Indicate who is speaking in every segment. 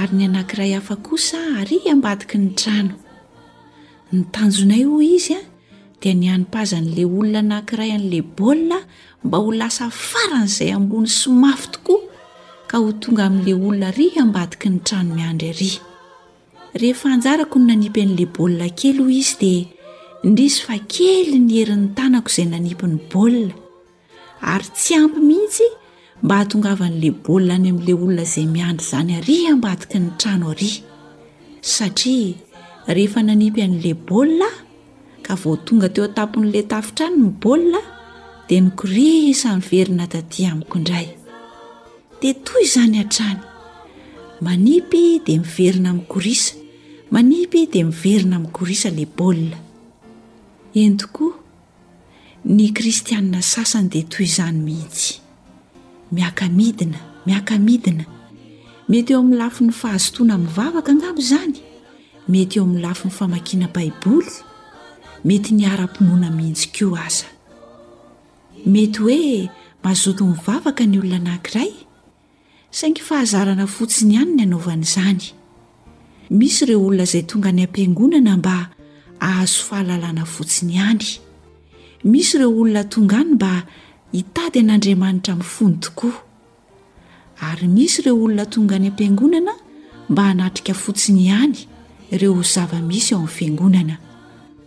Speaker 1: ary ny anankiray hafa kosa ary ambadiky ny trano ny tanjonay ho izy a dia ny anipazan'la olona anankiray an'la baolina mba ho lasa faran'izay ambony sy mafy tokoa ka ho tonga amin'la olona ary ambadiky ny trano miandry ary rehefa anjarako ny nanipy an'la baolina kely ho izy dia indrisy fa kely ny herin'ny tanako izay nanipy ny baolina ary tsy ampy mihitsy mba hahatongavan'ilay baolina any amin'ilay olona izay miandry izany ary ambadiky ny trano ary satria rehefa nanipy an'ilay baolina ka vao tonga teo an-tampon'ilay tafitrano ny baolina dia nikorisa niverina taty amiko indray dia toy izany hatrany manipy dia miverina amin'ny korisa manipy dia miverina amin'ny korisa ilay baolina eny tokoa Ny kristiana sasany dia toy izany mihitsy. Miaka-midina, miaka-midina. Mety eo amin'ny lafiny fahazotoana mivavaka angamba izany, mety eo amin'ny lafiny famakiana Baiboly, mety ny ara-pinoana mihitsy koa aza. Mety hoe mazoto mivavaka ny olona anankiray, Saingy fahazarana fotsiny ihany ny anaovana izany. Misy ireo olona izay tonga any am-piangonana mba hahazo fahalalana fotsiny ihany. Misy ireo olona tonga any mba hitady an'Andriamanitra amin'ny fony tokoa. Ary misy ireo olona tonga any am-piangonana mba hanatrika fotsiny ihany ireo zava-misy ao amin'ny fiangonana.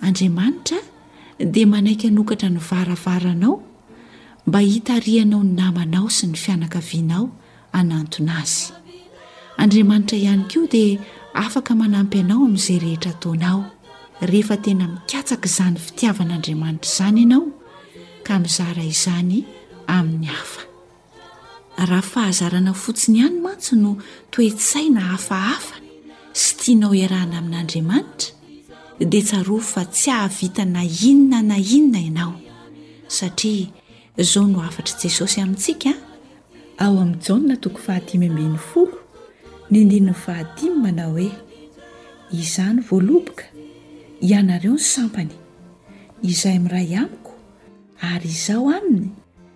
Speaker 1: Andriamanitra dia manaiky hanokatra ny varavaranao mba hitarihanao ny namanao sy ny fianakavianao hanantona azy. Andriamanitra ihany koa dia afaka manampy anao amin'izay rehetra ataonao rehefa tena mikatsaka izany fitiavan'Andriamanitra izany ianao ka mizara izany amin'ny hafa. Raha fahazarana fotsiny ihany mantsy no toe-tsaina hafahafa sy tianao iarahana amin'Andriamanitra, dia tsarovy fa tsy hahavita na inona na inona ianao, satria izao no hafatr'i Jesosy amintsika, ao amin'i Jaona toko fahadimy ambin'ny folo ny andininy fahadimy manao hoe, Izany voaloboka, ianareo ny sampany, izay miray amiko, ary izaho aminy,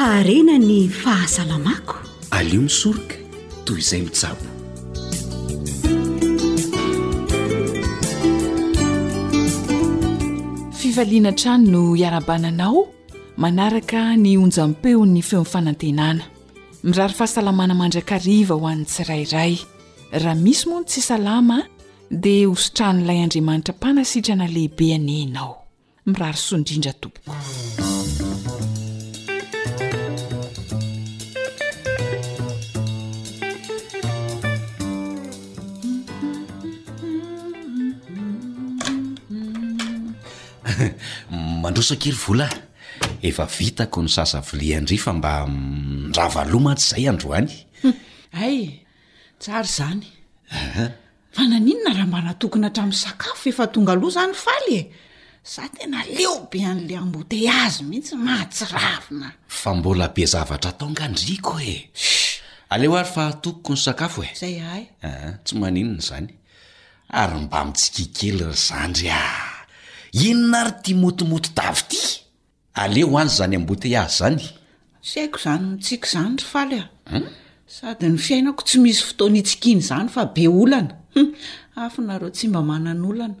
Speaker 2: Haharena ny fahasalamako.
Speaker 3: Alio misoroka toy izay mitsabo.
Speaker 4: Fifaliana hatrany no iarabananao manaraka ny onjam-peon'ny feon'ny fanantenana. Mirary fahasalamana mandrakariva ho an'ny tsirairay. Raha misy moa ny tsy salama Dia hositran'ilay Andriamanitra mpanasitrana lehibe anie ianao. Mirary soa indrindra tompoko.
Speaker 3: Mandroso akia ry vola a! Efa vitako ny sasa vilia an-dry fa mba mirava loha mantsy izay androany.
Speaker 5: Hay! Tsara izany. Fa naninona raha mba natokona hatramin'ny sakafo efa tonga aloha izany faly e? Za tena leo be an'ilay embouteillage mihitsy, mahatsiravina.
Speaker 3: Fa mbola be zavatra atao nga ndriko e! Aleo ary fa atokiko ny sakafo e!
Speaker 5: Izay
Speaker 3: ahy. Tsy maninona izany. Ary mba mitsikia kely ry zandry a! Inona ary ity motomoto-davy ity? Aleo ho any zany embouteillage zany.
Speaker 5: Tsy haiko zany mitsiky zany ry faly a! Sady ny fiainako tsy misy fotoana hitsikiana izany fa be olana! Hum! Afo nareo tsy mba manan'olana!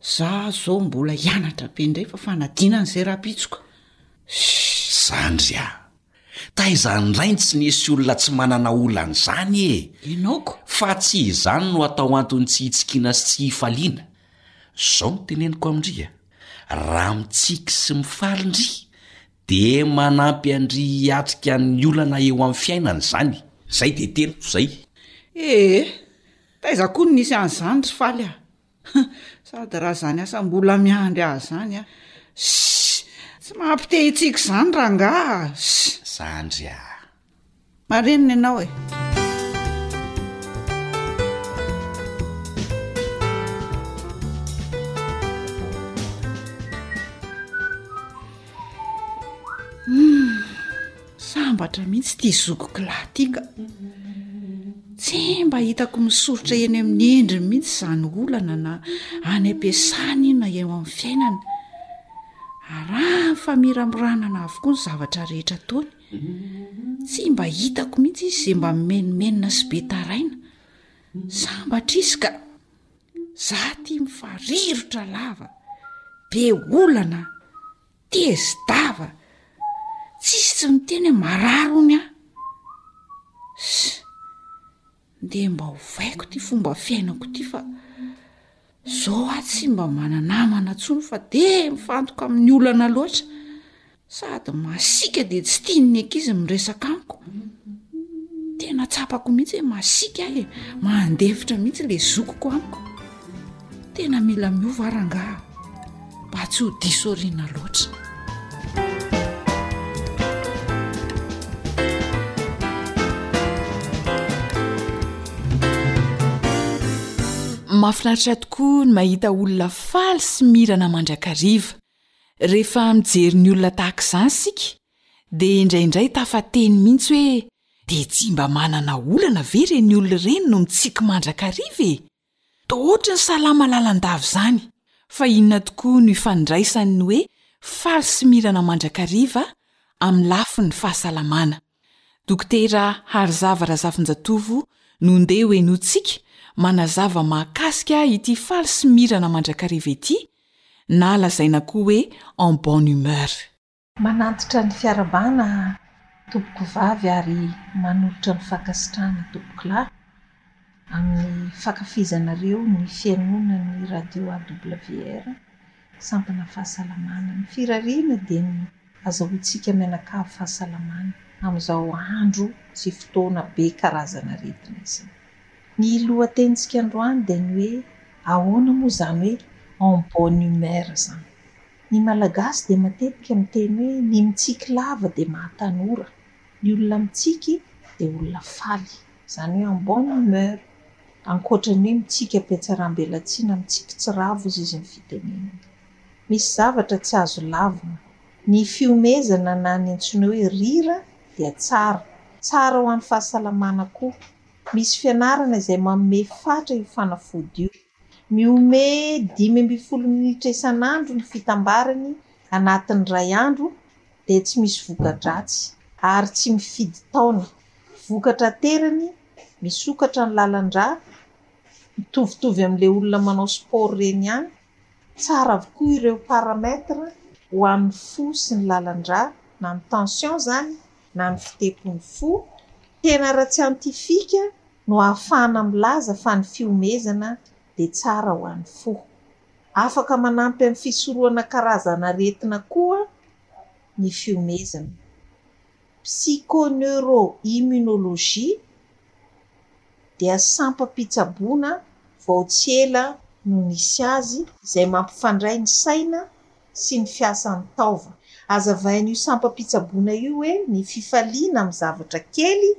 Speaker 5: Za zao mbola hianatra be ndray fa fanadinana izay rahampitsoka!
Speaker 3: Shhh! Zany ry a! Taiza ny rainy tsy nisy olona tsy manana olana zany e!
Speaker 5: Ianao ko!
Speaker 3: Fa tsy izany no atao antony tsy hitsikiana sy tsy hifaliana! Zao no teneniko amin-dry a! Raha mitsiky sy mifaly ndry, dia manampy an-dry hiatrika ny olana eo amin'ny fiainana izany. Izay dia teniko izay.
Speaker 5: Ee, taiza koa no nisy an'izany ry faly a! Sady raha izany asa mbola miandry ahy izany a! Ss! Tsy mampite-hitsiky izany rangaha a! Ss!
Speaker 3: Zandry a!
Speaker 5: Marenina ianao e! Sambatra mihitsy ity zokiko lahy ity ka. Tsy mba hitako misoritra eny amin'ny endriny mihitsy izany olana na any am-piasany na eo amin'ny fiainany. Arahany famiramirana avokoa ny zavatra rehetra ataony Tsy mba hitako mihitsy izy izay mba mimenomenona sy be taraina. Sambatra izy ka! Izaho ity mifarirotra lava, be olana, tezi-dava, tsisy tsy miteny hoe marary hono aho. Ss! Ndeha mba hovaiko ity fomba fiainako ity fa zao aho tsy mba mananamana tsony fa de mifantoka amin'ny olana loatra sady masika de tsy tiany ny ankizy miresaka amiko tena tsapako mihitsy hoe masika ahy e. mandefitra mihitsy le zokiko amiko tena mila miova rangaha mba tsy ho diso aoriana loatra.
Speaker 4: Mahafinaritra tokoa ny mahita olona faly sy mirana mandrakariva. Rehefa mijery ny olona tahaka izany isika, dia indraindray tafateny mihitsy hoe, Dia tsy mba manana olana ve ireny olona ireny no mitsiky mandrakariva e? Toa ohatry ny salama lalandava izany, fa inona tokoa no ifandraisan' ny hoe faly sy mirana mandrakariva amin'ny lafin' ny fahasalamana? Dokotera Harizava Razafinjatovo no ndeha ho henointsika manazava mahakasika ity faly sy mirana mandrakariva ity, na lazaina koa hoe en bonne humeur.
Speaker 6: Manantitra ny fiarabana tompoko vavy ary manolotra ny fankasitrahana tompoko lahy amin'ny fakafizanareo ny fihainonan'ny radio AWR sampana fahasalamana. Ny firariana dia ny azahoantsika mianakavy fahasalamana amin'izao andro sy fotoana be karazan'aretina izao. Ny lohatenintsika androany dia ny hoe ahoana moa izany hoe en bonne humeur izany. Ny Malagasy dia matetika miteny hoe ny mitsiky lava dia mahatanora. Ny olona mitsiky dia olona faly. Izany hoe en bonne humeur. Ankoatra ny hoe mitsiky ampihatsaram-belatsihy na mitsiky tsy ravo hozy izy ny fitenenana. Misy zavatra tsy azo lavina. Ny fihomezana na ny antsoina hoe rira dia tsara. Tsara ho an'ny fahasalamana koa. Misy fianarana izay manome fatra io fanafody io. Mihomehy dimy ambin'ny folo minitra isan'andro ny fitambarany anatin'ny iray andro dia tsy misy voka-dratsy ary tsy mifidy taona. Vokatra aterany, misokatra ny lalan-drà, mitovitovy amin'ilay olona manao sport ireny ihany, tsara avokoa ireo paramètres ho an'ny fo sy ny lalan-drà, na ny tension izany na ny fitempon'ny fo, tena ara-tsiantifika no ahafahana milaza fa ny fihomezana dia tsara ho an'ny fo. Afaka manampy amin'ny fisorohana karazan'aretina koa ny fihomezana. Psychoneuroimmunologie dia sampam-pitsaboana vao tsy ela no nisy azy izay mampifandray ny saina sy ny fiasan'ny taova. Hazavain'io sampam-pitsaboana io hoe ny fifaliana amin'ny zavatra kely,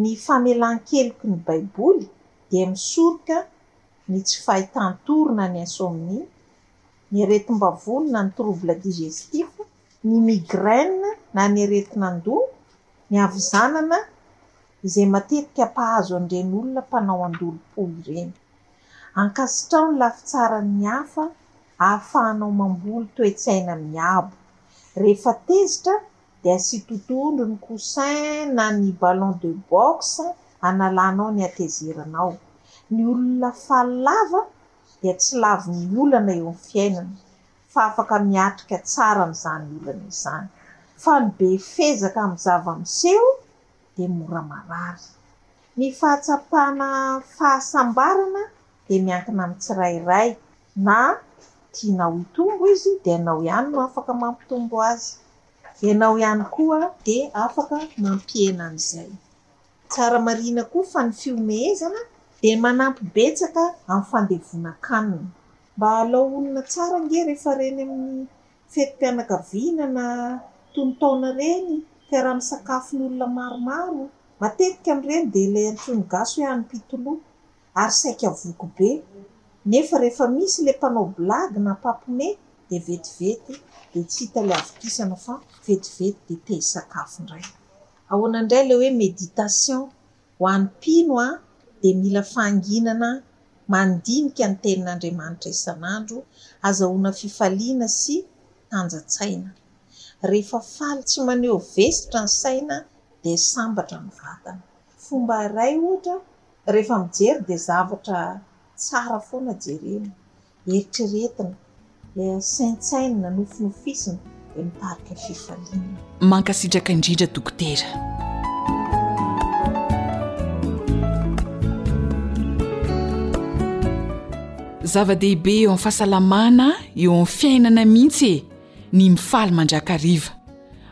Speaker 6: Ny famelan-keloky ny Baiboly dia misoroka ny tsy fahitan-tory na ny insomnie, ny aretim-bavony na ny trouble digestif, ny migraine na ny aretin'andoha, ny havizanana izay matetika mpahazo an'ireny olona mpanao an-dolom-po ireny. Ankasitraho ny lafy tsaran'ny hafa ahafahanao mamboly toe-tsaina miabo. Rehefa tezitra dia tsy totondro ny coussin na ny ballon de boxe analanao ny hatezeranao. Ny olona faly lava dia tsy lavon'ny olana eo amin'ny fiainana fa afaka miatrika tsara an'izany olana izany. Fa ny be fezaka amin'ny zava-miseho dia mora marary. Ny fahatsapana fahasambarana dia miankina amin'ny tsirairay Na tianao hitombo izy dia ianao ihany no afaka mampitombo azy. Ianao ihany koa dia afaka mampihena an'izay. Tsara marihina koa fa ny fihomehezana dia manampy betsaka amin'ny fandevonan-kanina. Mba halao olona tsara ange rehefa reny amin'ny fetim-pianakaviana na tonon-taona reny ka raha misakafo ny olona maromaro, matetika amin'ireny dia ilay antsoin'ny gasy hoe an'ny mpitoloha. ary saika voky be nefa rehefa misy le mpanao blagy na mpampme de vetivety de tsy hita le avokisana fa vetivety de te hisakafo ndray. Ahoana ndray le hoe meditation ho any mpino a de mila fahanginana mandinika ny tenin'Andriamanitra isan'andro azahoana fifaliana sy tanjatsaina. Rehefa faly tsy maneho vesitra ny saina de sambatra ny vatana. Fomba iray ohatra, rehefa mijery dia zavatra tsara foana jerena, eritreretina, saintsainina, nofinofisina dia mitarika fifaliana.
Speaker 4: Mankasitraka indrindra Dokotera. Zava-dehibe eo amin'ny fahasalamana eo amin'ny fiainana mihitsy e! ny mifaly mandrakariva.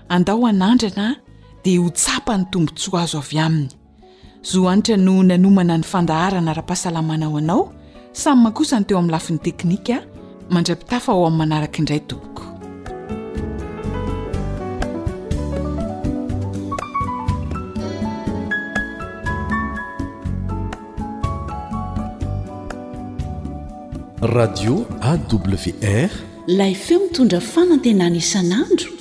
Speaker 4: Andao hanandrana dia ho tsapa ny tombontsoa azo avy aminy. Zo anitra no nanomana ny fandaharana ara-pahasalamana ho anao, samy mankosa ny teo amin'ny lafiny teknika, mandra-pitafa ao amin'ny manaraka indray tompoko.
Speaker 7: radio awr
Speaker 2: lay feo mitondra fanantenana isan'andro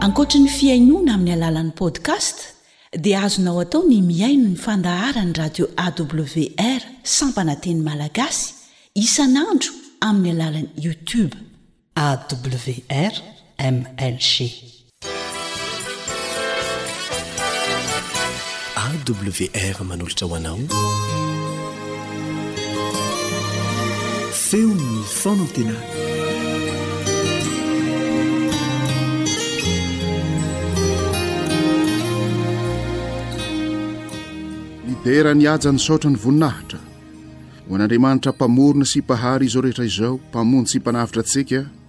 Speaker 8: Ankoatry ny
Speaker 2: fihainoana amin'ny alalan'ny podcast dia azonao atao ny mihaino ny fandaharan'ny radio AWR sampana teny malagasy isan'andro amin'ny alalan'ny youtube. AWR MNC.
Speaker 7: AWR manolotra ho anao feon'ny fanantenana.
Speaker 9: Midera ny haja ny saotra ny voninahitra. Ho an'Andriamanitra mpamorona sy mpahary izao rehetra izao, mpamonjy sy mpanavotra antsika,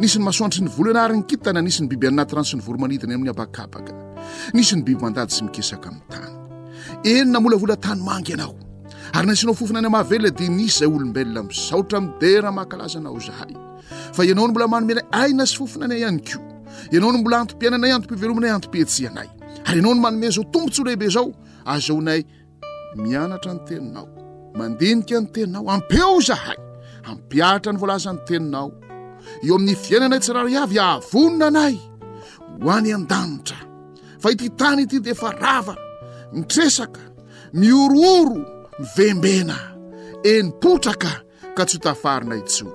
Speaker 9: Nisy ny masoandro sy ny volana ary ny kintana, nisy ny biby any anaty rano sy ny voromanidina eny amin'ny habakabaka, nisy ny biby mandady sy mikesaka amin'ny tany. Eny namolavola tany manga ianao, ary nasianao fofona ny mahavelona dia nisy izay olombelona misaotra midera mankalaza anao izahay. Fa ianao no mbola manome anay aina sy fofona anay ihany koa. Ianao no mbola antom-piainanay, antom-pivelomanay, antom-pihetsehanay. Ary ianao no manome izao tombontsoa lehibe izao azahoanay Mianatra ny teninao. Mandinika ny teninao. Ampeo izahay. Hampiaritra ny voalazan'ny teninao. Eo amin'ny fiainanay tsirairay avy ahavonona anay ho any an-danitra. Fa ity tany ity dia efa rava, mitresaka, mihorohoro, mivembena, eny potraka ka tsy ho tafarina intsony.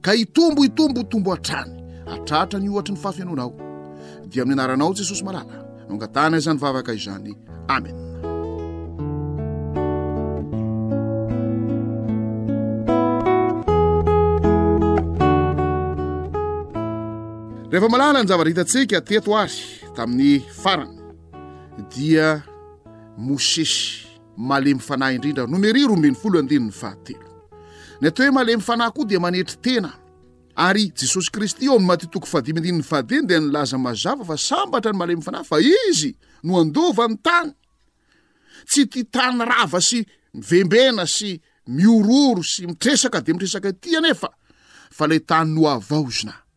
Speaker 9: ka hitombo hitombo hitombo hatrany hatratra ny ohatry ny fahafenoanao dia amin'ny anaranao jesosy malala no angatahana izany vavaka izany amen rehefa malala ny zavatra hitantsika teto ary tamin'ny farany dia mosesy Malemy fanahy indrindra, Nomeria roa ambin'ny folo andininy fahatelo. Ny atao hoe malemy fanahy koa dia manetry tena, ary Jesosy Kristy ao amin'ny Matio toko fahadimy andininy fahadimy dia nilaza mazava fa sambatra ny malemy fanahy fa izy no handova ny tany. Tsy tia tany rava sy mivembena sy miororo sy mitresaka dia mitresaka ity anefa fa ilay tany nohavaozina.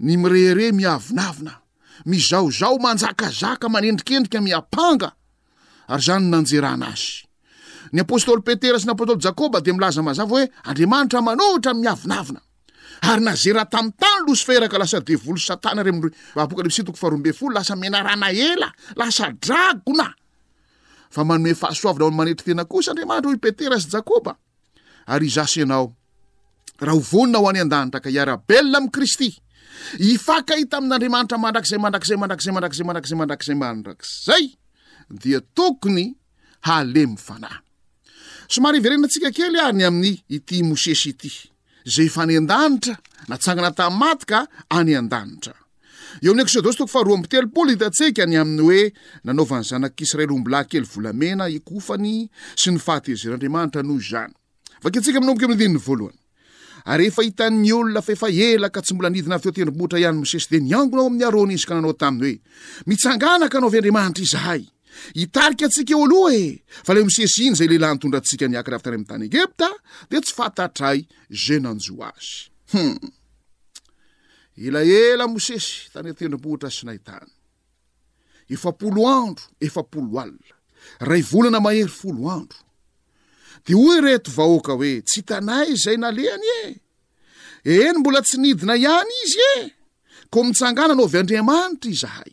Speaker 9: Ny mirehareha miavonavona, mizahozaho, manjakazaka, manendrikendrika, miampanga, ary izany no nanjerana azy. Ny apostoly Petera sy ny apostoly Jakoba dia milaza mazava hoe Andriamanitra manohitra ny miavonavona. Ary nazera tamin'ny tany Losifera ka lasa devoly Satana irery amin'ny Apokalypsy toko faharoa ambin'ny folo, lasa menarana ela, lasa dragona. Fa manome fahasoavana ho an'ny manetry tena kosa Andriamanitra, hoy Petera sy Jakoba. Ary izaho sy ianao, raha ho vonona ho any an-danitra ka hiara-belona amin'i Kristy, hifankahita amin'Andriamanitra mandrakizay, mandrakizay, mandrakizay, mandrakizay, mandrakizay, mandrakizay, mandrakizay, dia tokony halemy fanahy. Somary hiverenantsika kely ary ny amin'ny ity Mosesy ity. izay efa any an-danitra, natsangana tamin'ny maty ka any an-danitra. Eo amin'ny Eksodosy toko faharoa amby telopolo, hitantsika ny amin'ny hoe nanaovan'ny zanak'Israely ombilahy kely volamena hikofany sy ny fahatezeran'Andriamanitra noho izany. Vakintsika manomboka amin'ny andininy voalohany. Ary rehefa hitan'ny olona fa efa ela ka tsy mbola nidina avy teo tendrombohitra ihany Mosesy dia niangona ao amin'ny Arona izy ka nanao taminy hoe, Mitsanganaka anao avy Andriamanitra izahay. Hitarika antsika eo aloha e! Fa ilay Mosesy iny, izay lehilahy nitondra antsika niakatra avy tany amin'ny tany Egypta, dia tsy fantatray izay nanjo azy. Hum! Elaela Mosesy tany an-tendrombohitra Sinay tany. Efapolo andro, efapolo alina. Ray volana mahery folo andro. Dia hoy ireto vahoaka hoe, tsy hitanay izay nalehany e! Eny, mbola tsy nidina ihany izy e! Koa mitsangana no avy Andriamanitra izahay.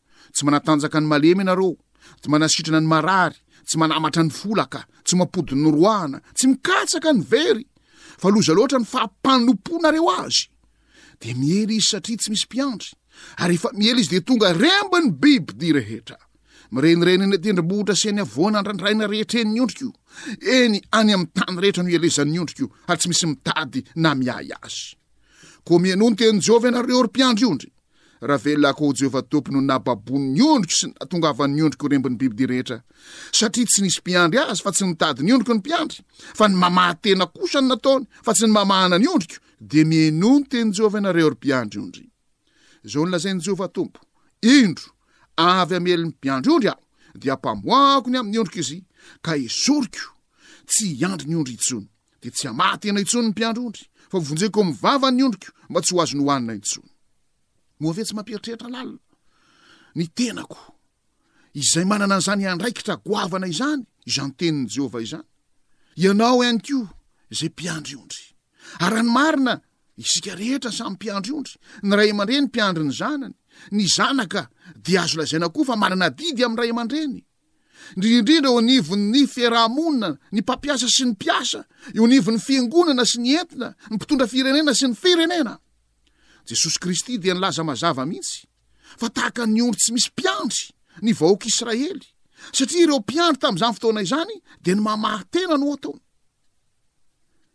Speaker 9: Tsy manatanjaka ny malemy ianareo, tsy manasitrana ny marary, tsy manamatra ny folaka, tsy mampody ny roahana, tsy mikatsaka ny very, fa loza loatra ny fahampanompoanareo azy. Dia miely izy satria tsy misy mpiandry, ary efa miely izy dia tonga remba ny bibidia rehetra. Mirenireny eny an-tendrombohitra sy eny avoana andrandraina rehetra eny ny ondriko. Eny any amin'ny tany rehetra no ielezan'ny ondriko, ary tsy misy mitady na miahy azy. Koa mihainoa ny tenin'i Jehovah ianareo, ry mpiandry ondry. Ravelako ho Jehovah Tompo no nababoany ny ondriko sy nahatongavany ny ondriko ho rembin'ny bibidia rehetra. Satria tsy nisy mpiandry azy fa tsy nitady ny ondriko ny mpiandry, fa ny mamaha tena kosa no nataony fa tsy ny mamahana ny ondriko, dia mihainoa ny tenin'i Jehovah ianareo ry mpiandry ondry. Izao no lazain'i Jehovah Tompo, Indro, avy hamely ny mpiandry ondry aho, dia hampamoahako ny amin'ny ondriko izy, ka hesoriko, tsy hiandry ny ondry intsony. dia tsy hamaha tena intsony ny mpiandry ondry, fa ho vonjeko amin'ny vava ny ondriko mba tsy ho azony hohanina intsony. Moa ve tsy mampieritreritra lalina ny tenako, izay manana an'izany andraikitra goavana izany, izany tenin'i Jehovah izany? Ianao ihany koa, izay mpiandry ondry. Ary raha ny marina, isika rehetra samy mpiandry ondry, ny ray aman-dreny mpiandry ny zanany, ny zanaka dia azo lazaina koa fa manana adidy amin'ny ray aman-dreny. indrindra eo anivon'ny fiarahamonina, ny mpampiasa sy ny mpiasa, eo anivon'ny fiangonana sy ny entina, ny mpitondra firenena sy ny firenena. Jesosy Kristy dia nilaza mazava mihitsy fa tahaka ny ondry tsy misy mpiandry ny vahoaka Israely, satria ireo mpiandry tamin'izany fotoana izany dia ny mamaha tena no ataony.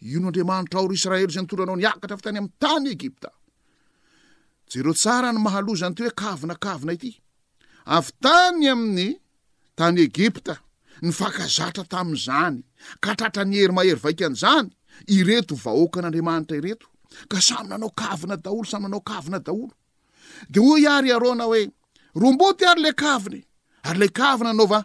Speaker 9: Io no Andriamanitra ao, ry Israely, izay nitondra anao niakatra avy tany amin'ny tany Egypta. Jereo tsara ny maha loza an'ity hoe kavina kavina ity. Avy tany amin'ny tany Egypta, nifankazatra tamin'izany, ka tratra ny hery mahery vaikan'izany, ireto vahoakan'Andriamanitra ireto, ka samy nanao kavina daholo, samy nanao kavina daholo. Dia hoy ary Arona hoe, Romboty ary ilay kavina, ary ilay kavina anaova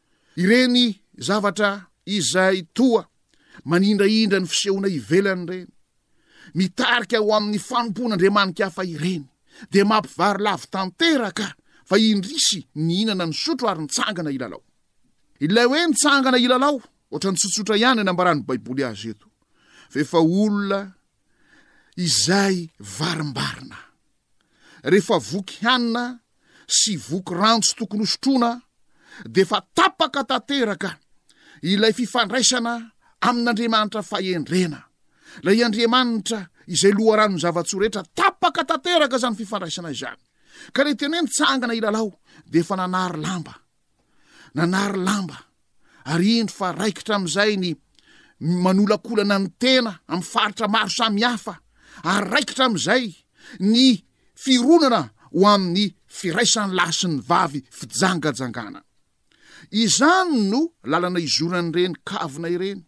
Speaker 9: Ireny zavatra izay toa manindrahindra ny fisehoana ivelany ireny, mitarika ho amin'ny fanompoan'andriamaniky hafa
Speaker 10: ireny, dia mampivarilavo tanteraka fa indrisy nihinana nisotro ary nitsangana hilalao. Ilay hoe nitsangana hilalao, ohatran'ny tsotsotra ihany ny nambaran'ny Baiboly azy eto, fa efa olona izay varimbarina. rehefa voky hanina sy voky rano tsy tokony hosotroana dia efa tapaka tanteraka ilay fifandraisana amin'Andriamanitra fahendrena. Ilay Andriamanitra izay loharanon'ny zava-tsoa rehetra, tapaka tanteraka izany fifandraisana izany. Ka rehefa tena hoe mitsangana hilalao dia efa nanary lamba nanary lamba ary indro fa raikitra amin'izay ny manolakolana ny tena amin'ny faritra maro samihafa ary raikitra amin'izay ny fironana ho amin'ny firaisan'ny lahy sy ny vavy fijangajangana. Izany no lalana izoran'ireny kavina ireny.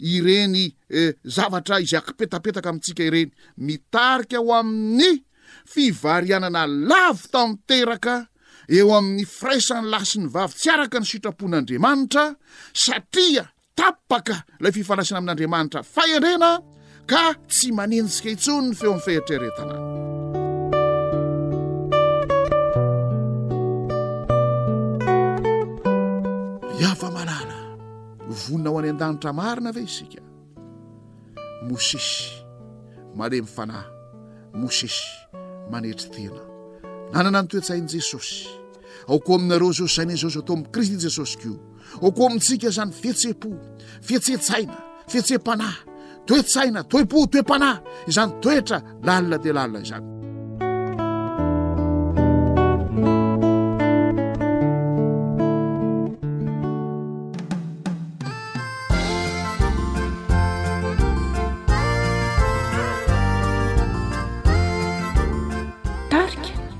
Speaker 10: ireny zavatra izay akipetapetaka amintsika ireny, mitarika ho amin'ny fivarianana lavo tanteraka eo amin'ny firaisan'ny lahy sy ny vavy tsy araka ny sitrapon'Andriamanitra, satria tapaka ilay fifandraisana amin'Andriamanitra fahendrena. ka tsy manenjika intsony ny feon'ny fieritreretana. Yava Malala, vonina ho any an-danitra marina ve isika? Mosesy, malemy fanahy, Mosesy, manetry tena. Nanana ny toetsain'i Jesosy. Ao koa aminareo izao saina izao izao tombo Kristy Jesosy koa. ao koa amintsika izany fihetse-po fihetse-tsaina fihetse-panahy toe-tsaina toe-po toe-panahy izany toetra lalina dia lalina izany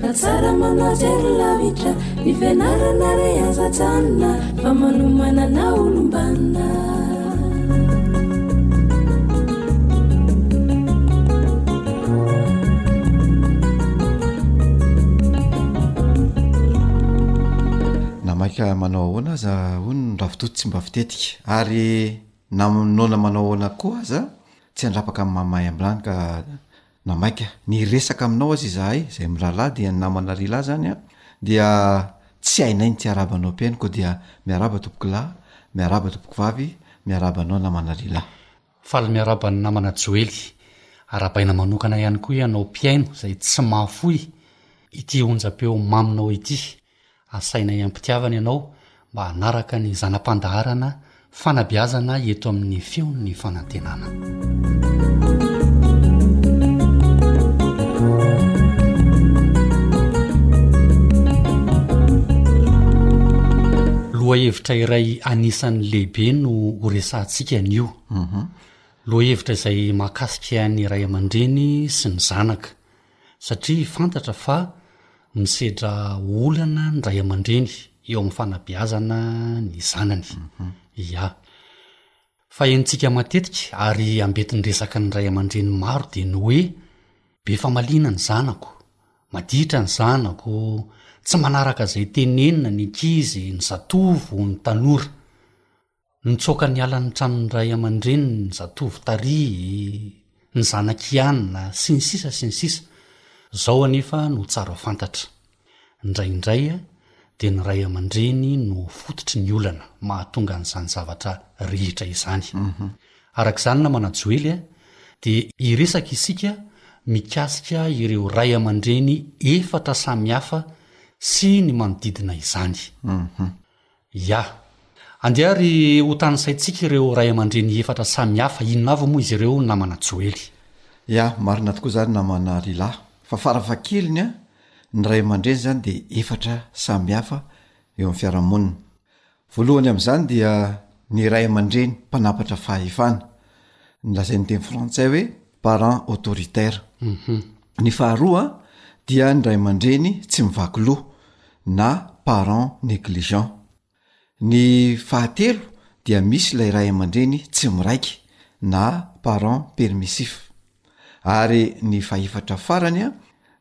Speaker 10: Fa tsara manao jery lavitra Ny fianarana re aza ajanona Fa manomana na
Speaker 11: olom-banona maika manao ahoana aza hoy ny ravitoto tsy mba fitetika ary na noana manao ahoana koa aza tsy handrapaka amin'ny maha mahay ambany ka Na maika ny hiresaka aminao aza izahay, izay mirahalahy dia ny namana ry lahy izany an, dia tsy hainay ny tsy hiarahaba anao mpihaino koa dia miarahaba tompoko lahy, miarahaba tompoko vavy, miarahaba anao namana ry lahy.
Speaker 12: Faly miarahaba ny namana Joely. Arahabaina manokana ihany koa ianao mpihaino izay tsy mahafoy ity onjam-peo maminao ity. Asainay am-pitiavana ianao mba hanaraka ny zana-pandaharana fanabeazana eto amin'ny Feon'ny Fanantenana. Lohahevitra iray anisan'ny lehibe no horesahantsika anio. Lohahevitra izay mahakasika ny ray aman-dreny sy ny zanaka. satria fantatra fa misedra olana ny ray aman-dreny eo amin'ny fanabeazana ny zanany ya fa henontsika matetika ary ambetin'ny resaka ny ray aman-dreny maro dia ny hoe be famaliana ny zanako maditra ny zanako tsy manaraka izay tenenina ny ankizy ny zatovo ny tanora Nitsoaka niala ny tranon'ny ray aman-dreniny ny zatovo tarihy, ny zanak'i Anna, sy ny sisa sy ny sisa Izao anefa no tsara fantatra, indraindray dia ny ray aman-dreny no fototry ny olana mahatonga an'izany zavatra rehetra izany. Araka izany namana Joely dia hiresaka isika mikasika ireo ray aman-dreny efatra samihafa sy ny manodidina izany. Ya. Andeha ary ho tanisaintsika ireo ray aman-dreny efatra samy hafa, inona avy moa izy ireo namana Joely?
Speaker 11: Ya, marina tokoa izany namana Lila, fa farafahakeliny ny ray aman-dreny izany dia efatra samy hafa eo amin'ny fiarahamonina. Voalohany amin'izany dia ny ray aman-dreny mpanampatra fahefana. Ny lazain'ny teny frantsay hoe parents autoritaires. Ny faharoa dia ny ray aman-dreny tsy mivaky loha na parents négligents. Ny fahatelo dia misy ilay ray aman-dreny tsy miraiky na parents permissifs. Ary ny fahefatra farany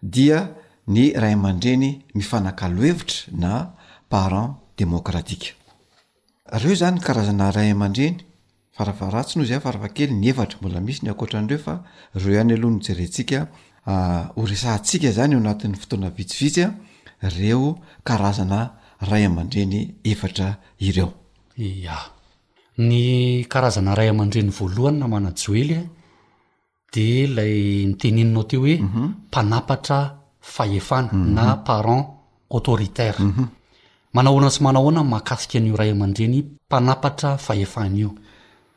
Speaker 11: dia ny ray aman-dreny mifanakalo hevitra na parents démocratiques. Ireo izany karazana ray aman-dreny Varavaratsy no izy ah varavakely ny efatra mbola misy ny ankoatran'ireo fa reo ihany aloha no jerentsika ho resahantsika zany eo anatin'ny fotoana vitsivitsy a reo karazana ray aman-dreny efatra ireo.
Speaker 12: Ia, ny karazana ray aman-dreny voalohany na manajoely a. de lay niteneninao teo hoe mpanapatra fahefana na parent autoritaire manahoana sy manahoana ny mahakasika an'io ray aman-dreny mpanapatra fahefana io?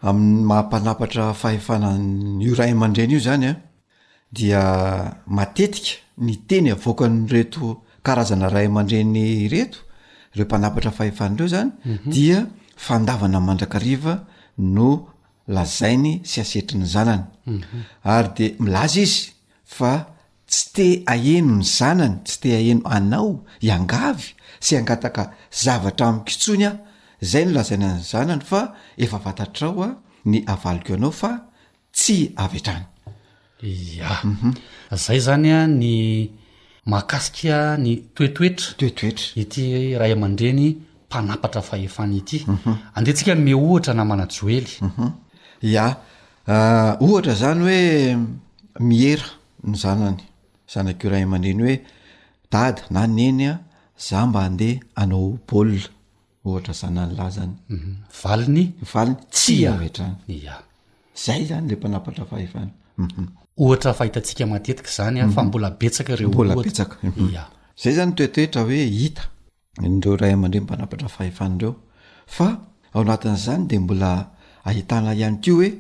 Speaker 11: Amin'ny maha mpanapatra fahefana an'io ray aman-dreny io zany an, dia matetika ny teny avoakan'ireto karazana ray aman-dreny ireto, ireo mpanapatra fahefana ireo zany dia fandavana mandrakariva no lazainy sy asetry ny zanany ary de milaza izy fa tsy te aheno ny zanany tsy te aheno anao iangavy sy angataka zavatra amiko intsony aho zay no lazaina ny zanany fa efa fantatrao a ny avaliko anao fa tsy avy hatrany
Speaker 12: Ia. Zay zany ny mahakasika ny toetoetra
Speaker 11: toetoetra
Speaker 12: ity ray aman-dreny mpanampatra fahefana ity. Andeha tsika hanome ohatra namana Joely.
Speaker 11: Ia. Ohatra zany hoe miera ny zanany, zanak'io ray aman-dreny hoe dada na neny a, za mba andeha hanao baolina. ohatra zanany lahy zany mhm.
Speaker 12: valiny
Speaker 11: valiny tsy aoetrany
Speaker 12: ya
Speaker 11: zay zany le mpanapatra fahefana mhm.
Speaker 12: ohatra fahitantsika matetika zany a fa mhm. mbola betsaka reo
Speaker 11: mbola betsaka
Speaker 12: ya
Speaker 11: zay zany toetoetra hoe hita nreo ray aman-dre mpanapatra fahefana reo fa ao anatin'zany de mbola ahitana ihany ko hoe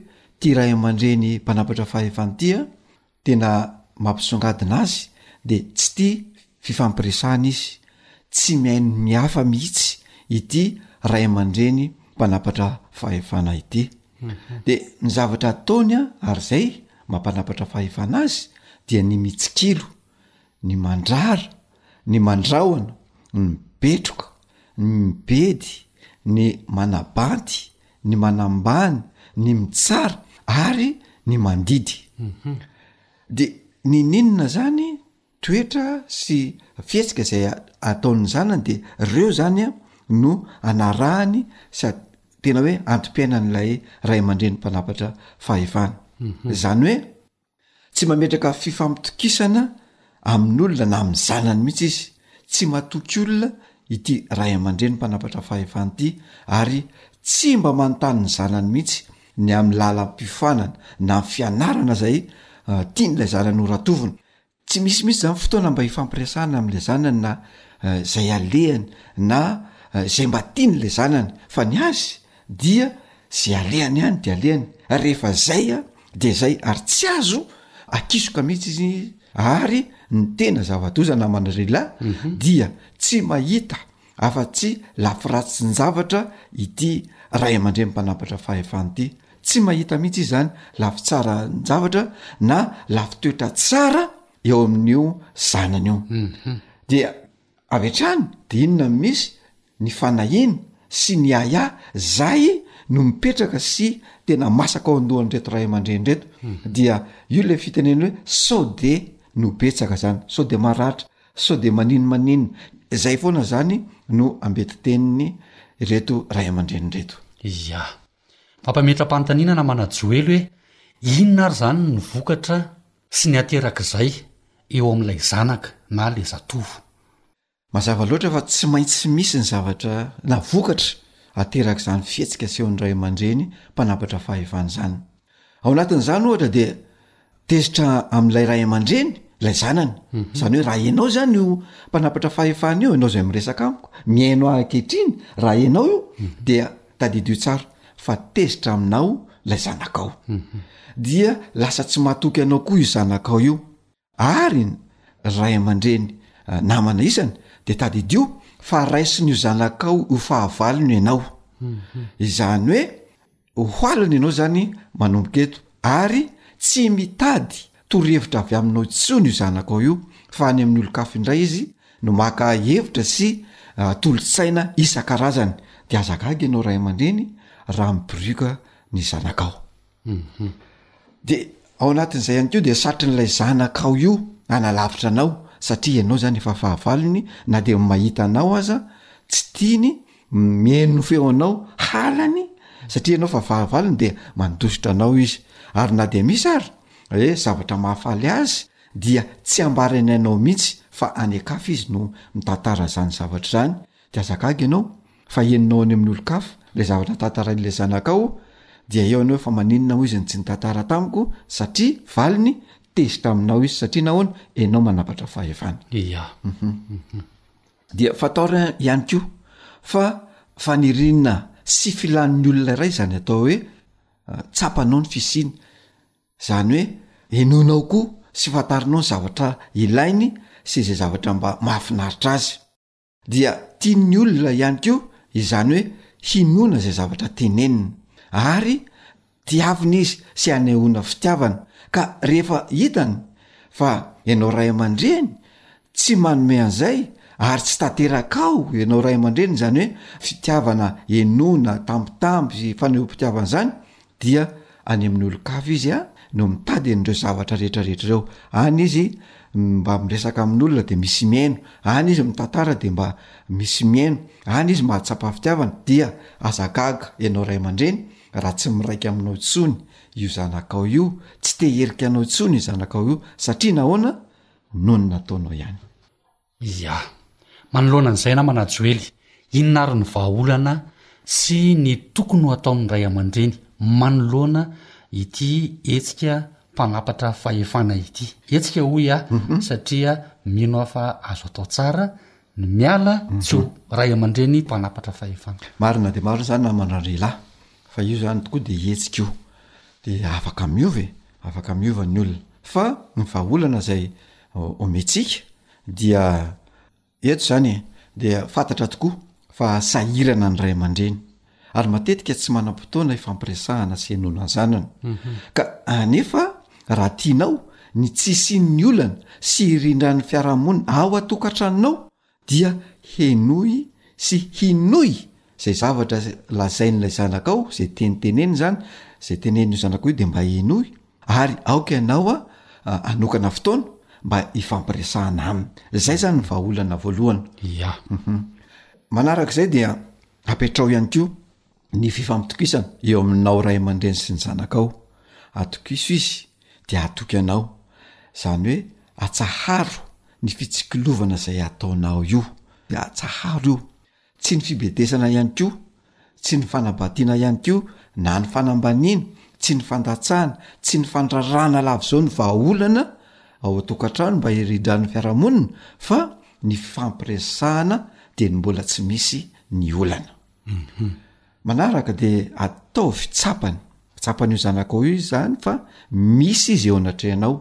Speaker 11: ty ray aman-dreny mpanapatra fahefana tya Tena mampisongadina azy de tsy tia fifampiresahana izy, tsy mihaino ny hafa mihitsy ity ray aman-dreny mpanapatra fahefana ity. De ny zavatra ataony ary zay mampanapatra fahefana azy dia ny mitsikilo, ny mandrara, ny mandrahona, ny mibetroka, ny mibedy, ny manabanty, ny manambany, ny mitsara ary ny mandidy. De nininona zany toetra sy fihetsika zay ataon'ny zanany de reo zany a no anarahany sady tena hoe antom-piainan'ilay ray aman-dreny mpanapatra fahefana. Zany hoe. Tsy mametraka fifampitokisana amin'olona na amin'ny zanany mihitsy izy. Tsy matoky olona ity ray aman-dreny mpanapatra fahefana ity ary tsy mba manontany ny zanany mihitsy ny amin'ny lalam-piofanana na fianarana izay tian'ilay zanany horatovina. Tsy misy mihitsy izany fotoana mba hifampiresahana amin'ilay zanany na izay alehany na izay mba tian'ilay zanany fa ny azy dia izay alehany ihany dia alehany rehefa izay a dia izay ary tsy azo akisoka mihitsy izy ary ny tena zava-doza namana lehilahy dia tsy mahita afa-tsy lafiratsin-javatra ity ray aman-dreny mpanapatra fahefana ity, tsy mahita mihitsy izy izany lafitsaran-javatra na lafitoetra tsara eo amin'io zanany io, dia avy hatrany de inona no misy? ny fanahiana sy ny ahiahy zay no mipetraka sy tena masaka ao an-dohan'ireto ray aman-dreny reto, dia io le fitenenana hoe sao de no betsaka zany, sao de maratra. Sao dia manino manino. Izay foana izany no ambetitenin'ny ireto ray aman-dreny ireto.
Speaker 12: Ia. Mampametra-panontaniana namana Joely hoe inona ary izany ny vokatra sy ny aterak'izay eo amin'ilay zanaka na ilay zatovo.
Speaker 11: Mazava loatra fa tsy maintsy misy ny zavatra na vokatra aterak'izany fihetsika asehon'ny ray aman-dreny mpanapatra fahefana izany. Ao anatin'izany ohatra dia tezitra amin'ilay ray aman-dreny ilay zanany, mhm. izany hoe raha ianao zany io mpanapatra fahefana io ianao izay miresaka amiko mihaino ahy ankehitriny raha ianao io mhm. dia tadidio tsara fa tezitra aminao ilay zanakao mhm. dia lasa tsy matoky anao koa io zanakao io ary ny ray aman-dreny namana isany de tadidio fa raisin'io zanakao io fahavalony ianao izany hoe ho alina ianao zany manomboka eto ary tsy mitady torohevitra avy aminao tsony io zanakao io fa any amin'ny olon-kafo indray izy no maka hevitra sy ah, tolotsaina isan-karazany de aza gaga ianao ray aman-dreny raha mibirioka ny zanakao Humm de ao anatin'izay ihany koa dia satrin'ilay zanakao io hanalavitra anao satria ianao zany efa fahavalony na dia ny mahita anao aza tsy tiany mihaino feo anao halany satria ianao fa fahavalony dia mandositra anao izy ary na dia misy ary hoe zavatra mahafaly azy dia tsy ambarainay anao mihitsy fa any an-kafa izy no mitantara izany zavatra izany Dia aza gaga ianao fa henonao any amin'ny olon-kafa ilay zavatra tantarain'ilay zanakao dia eo ianao hoe fa maninona moa izy no tsy nitantara tamiko satria valiny tezitra aminao izy satria nahoana ianao manapatra fahefana.
Speaker 12: Ia. Uhum.
Speaker 11: Dia fatao ary ihany koa fa faniriana sy filan'ny olona iray izany atao hoe ah, tsapanao ny fisiany izany hoe henoinao koa sy fantarinao ny zavatra ilainy sy izay zavatra mba mahafinaritra azy. dia tian'ny olona ihany koa izany hoe hinoana izay zavatra teneniny ary tiavina izy sy anehoana fitiavana ka rehefa hitany fa ianao ray aman-dreny tsy manome an'izay ary tsy tanteraka ao ianao ray aman-dreny izany hoe fitiavana enoana tambitamby sy fanehoam-pitiavana izany dia any amin'ny olon-kafa izy a no mitady an'ireo zavatra rehetrarehetra ireo any izy mba miresaka amin'olona de misy mihaino any izy mitantara de mba misy mihaino any izy mahatsapa fitiavana dia aza gaga ianao ray aman-dreny raha tsy miraika aminao intsony io zanakao io tsy te-herika anao intsony io zanakao io satria nahoana noho ny nataonao ihany
Speaker 12: Ià. Manoloana an'izay namana Joely, inona ary ny vahaolana sy ny tokony ho ataon'ny ray aman-dreny manoloana ity hetsika mpanampatra fahefana ity? Hetsika hoy
Speaker 11: aho
Speaker 12: satria mino aho fa azo atao tsara ny miala tsy ho ray aman-dreny mpanampatra fahefana.
Speaker 11: Marina dia marina izany namana lehilahy fa io izany tokoa dia hetsika io dia afaka miova e, afaka miova ny olona fa ny vahaolana izay omentsika dia eto zany e dia fantatra tokoa fa sahirana ny ray aman-dreny ary matetika tsy manam-potoana ifampiresahana sy enona zanany mhm. ka anefa raha tianao ny tsisin'ny olana sy irindran'ny fiarahamonina ao atokantranonao dia henoy sy hinoy izay zavatra lazain'ilay zanakao, izay teny teneniny izany, izay tenenin'io zanakao io dia mba henoy ary aoka ianao a hanokana fotoana mba hifampiresahana aminy, izay izany ny vahaolana voalohany.
Speaker 12: Ia.
Speaker 11: Manaraka izay dia apetraho ihany koa ny fifampitokisana eo aminao ray aman-dreny sy ny zanakao, atokiso izy dia hatoky anao, zany hoe atsaharo ny fitsikilovana zay ataonao io, dia atsaharo io, tsy ny fibedesana ihany koa, tsy ny fanabatiana ihany koa, na ny fanambaniana, tsy ny fandatsahana, tsy ny fandrarana lava zao ny vahaolana ao an-tokantrano mba hiridran'ny fiarahamonina fa ny fifampiresahana dia ny mbola tsy misy ny olana. manaraka de ataovy tsapany tsapan'io zanakao io izy zany fa misy izy eo anatrehanao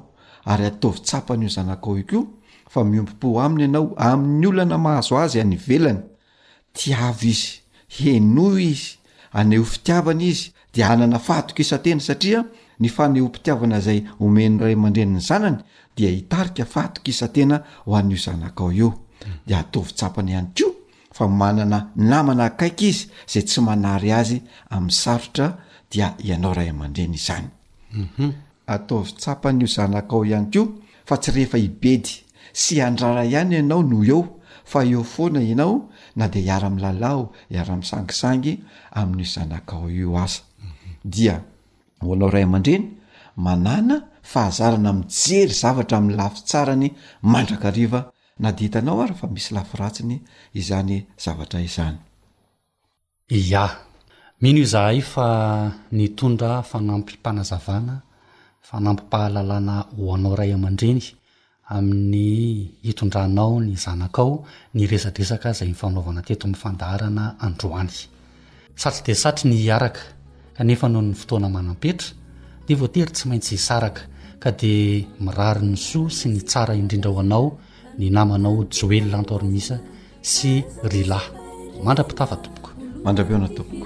Speaker 11: ary ataovy tsapany io zanakao io koa fa miompom-po aminy ianao amin'ny olana mahazo azy any velany tiavo izy henoy izy aneo fitiavana izy de anana fatoka isan-tena satria ny fanehoam-pitiavana izay omen'ny ray aman-dreny ny zanany dia hitarika fatoka isan-tena ho an'io zanakao io de ataovy tsapany ihany koa fa manana namana akaiky izy izay tsy manary azy amin'ny sarotra dia ianao ray aman-dreny izany. Ataovy tsapan'io zanakao ihany koa fa tsy rehefa hibedy sy handrara ihany ianao no eo fa eo foana ianao na dia hiara-milalao, hiara-misangisangy amin'io zanakao io aza. Dia ho anao ray aman-dreny manana fahazarana mijery zavatra amin'ny lafy tsarany mandrakariva Na dia hitanao ary fa misy lafy ratsiny izany zavatra izany.
Speaker 12: Ia. Mino izahay fa nitondra fanampim-panazavana, fanampim-pahalalana ho anao ray aman-dreny amin'ny hitondranao ny zanakao ny resadresaka izay nifanaovana teto amin'ny fandaharana androany. Satry dia satry ny hiaraka, kanefa noho ny fotoana manam-petra, dia voatery tsy maintsy hisaraka, ka dia mirary ny soa sy ny tsara indrindra ho anao ny namanao Joel Lantormisa sy Rila. Mandra-pitafa tompoko.
Speaker 11: Mandra-pihaona tompoko.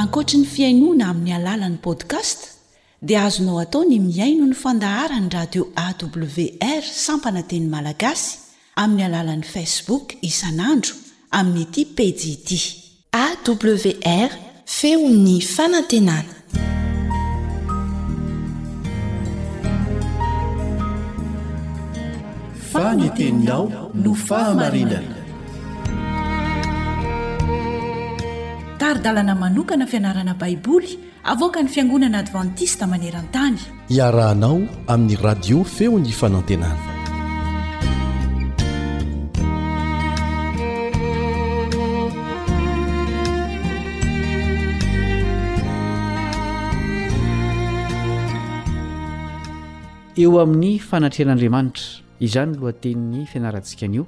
Speaker 10: Ankoatry ny
Speaker 1: fihainoana amin'ny alalan'ny podcast dia azonao atao ny mihaino ny fandaharan'ny radio awr sampana teny malagasy amin'ny alalan'ny facebook isan'andro amin'ity pejy ity.
Speaker 13: AWR, Feon'ny fanantenana.
Speaker 7: Fa ny teninao no fahamarinana.
Speaker 1: Tari-dalana manokana fianarana Baiboly Avoakan'ny Fiangonana Advantista maneran-tany.
Speaker 7: Iarahanao amin'ny Radio Feon'ny Fanantenana.
Speaker 14: Eo amin'ny fanatrehan'Andriamanitra, izany lohatenin'ny fianarantsika anio.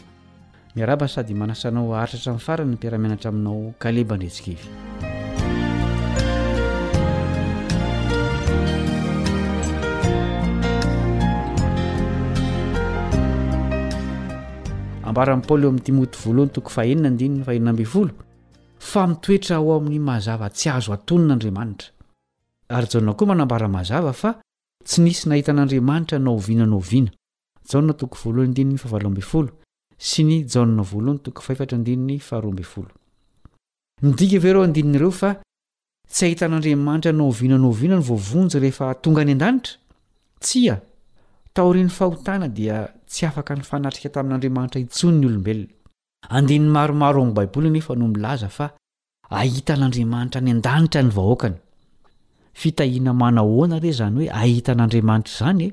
Speaker 14: Miarahaba sady manasa anao haharitra hatramin'ny farany ny mpiara-mianatra aminao Kaleba Andretsikivy. ambaran'i paoly eo amin'ny timoty voalohany toko fahenina andininy fahenina ambin'ny folo fa mitoetra ao amin'ny mazava tsy azo atonina andriamanitra ary jaona koa manambara mazava fa tsy nisy nahita an'andriamanitra naoviana naoviana Jaona toko voalohany andininy fahavalo ambin'ny folo sy ny Jaona voalohany toko fahefatra andininy faharoa ambin'ny folo. Midika ve ireo andininy ireo fa tsy ahitan'Andriamanitra na oviana na oviana no voavonjy rehefa tonga any an-danitra? Tsia. Taorian'ny fahotana dia tsy afaka nifanatrika tamin'Andriamanitra intsony ny olombelona. Andininy maromaro ao amin'ny Baiboly anefa no milaza fa ahitan'Andriamanitra any an-danitra ny vahoakany. Fitahiana manahoana re izany hoe ahitan'Andriamanitra izany e?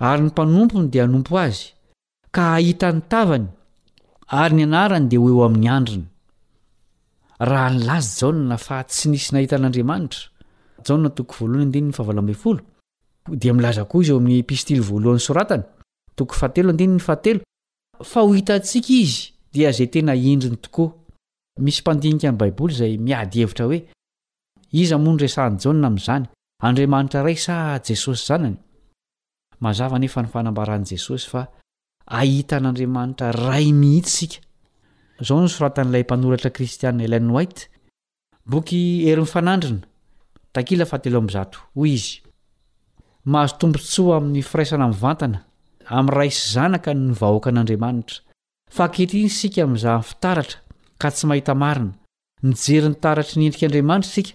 Speaker 14: Ary ny mpanompony dia hanompo azy, ka hahita ny tavany, ary ny anarany dia ho eo amin'ny andriny. Raha nilaza i Jaona fa tsy nisy nahita an'Andriamanitra, Jaona toko voalohany andininy fahavalo ambin'ny folo, dia milaza koa izy eo amin'ny epistily voalohany soratany, toko fahatelo andininy fahatelo, fa ho hitantsika izy dia izay tena endriny tokoa. Misy mpandinika ny Baiboly izay miady hevitra hoe, Iza moa no resahin'i Jaona amin'izany? Andriamanitra Ray sa Jesosy Zanany? Mazava anefa ny fanambaran'i Jesosy fa ahita an'Andriamanitra Ray mihitsy isika. Izao no soratan'ilay mpanoratra kristiana Ellen White, boky Hery Mifanandrina, takila fahatelo amby zato, hoy izy, Mahazo tombontsoa amin'ny firaisana mivantana amin'ny Ray sy Zanaka ny vahoakan'Andriamanitra, fa ankehitriny isika mizaha fitaratra ka tsy mahita marina, mijery ny taratry ny endrik'Andriamanitra isika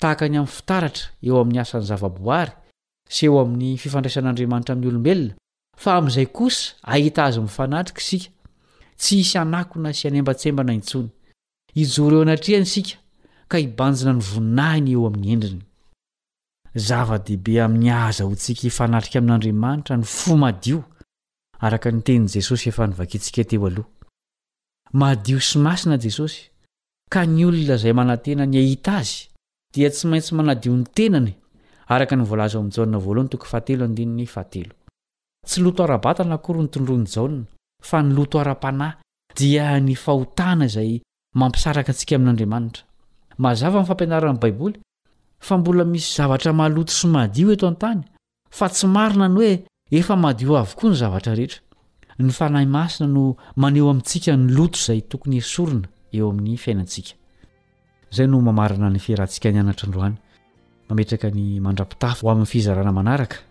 Speaker 14: Tahaka ny amin'ny fitaratra eo amin'ny asan'ny zavaboary sy eo amin'ny fifandraisan'Andriamanitra amin'ny olombelona, fa amin'izay kosa ahita Azy mifanatrika isika, tsy hisy hanakona sy hanembatsembana intsony. Hijoro eo anatrehany isika ka hibanjina ny voninahiny eo amin'ny endriny. Zava-dehibe amin'ny ahazahoantsika hifanatrika amin'Andriamanitra ny fo madio, araka ny tenin'i Jesosy efa novakintsika teo aloha. Madio sy masina Jesosy, ka ny olona izay manantena ny hahita azy dia tsy maintsy manadio ny tenany araka ny voalaza ao amin'ny Jaona voalohany toko fahatelo andininy fahatelo. Tsy loto ara-batana akory no tondroin'i Jaona fa ny loto ara-panahy, dia ny fahotana izay mampisaraka antsika amin'Andriamanitra. Mazava amin'ny fampianaran'ny Baiboly fa mbola misy zavatra maloto sy madio eto an-tany fa tsy marina ny hoe efa madio avokoa ny zavatra rehetra. Ny Fanahy Masina no maneho amintsika ny loto izay tokony hesorina eo amin'ny fiainantsika. Izay no mamarana ny fiarahantsika nianatra androany. Mametraka ny mandra-pitafy ho amin'ny fizarana manaraka.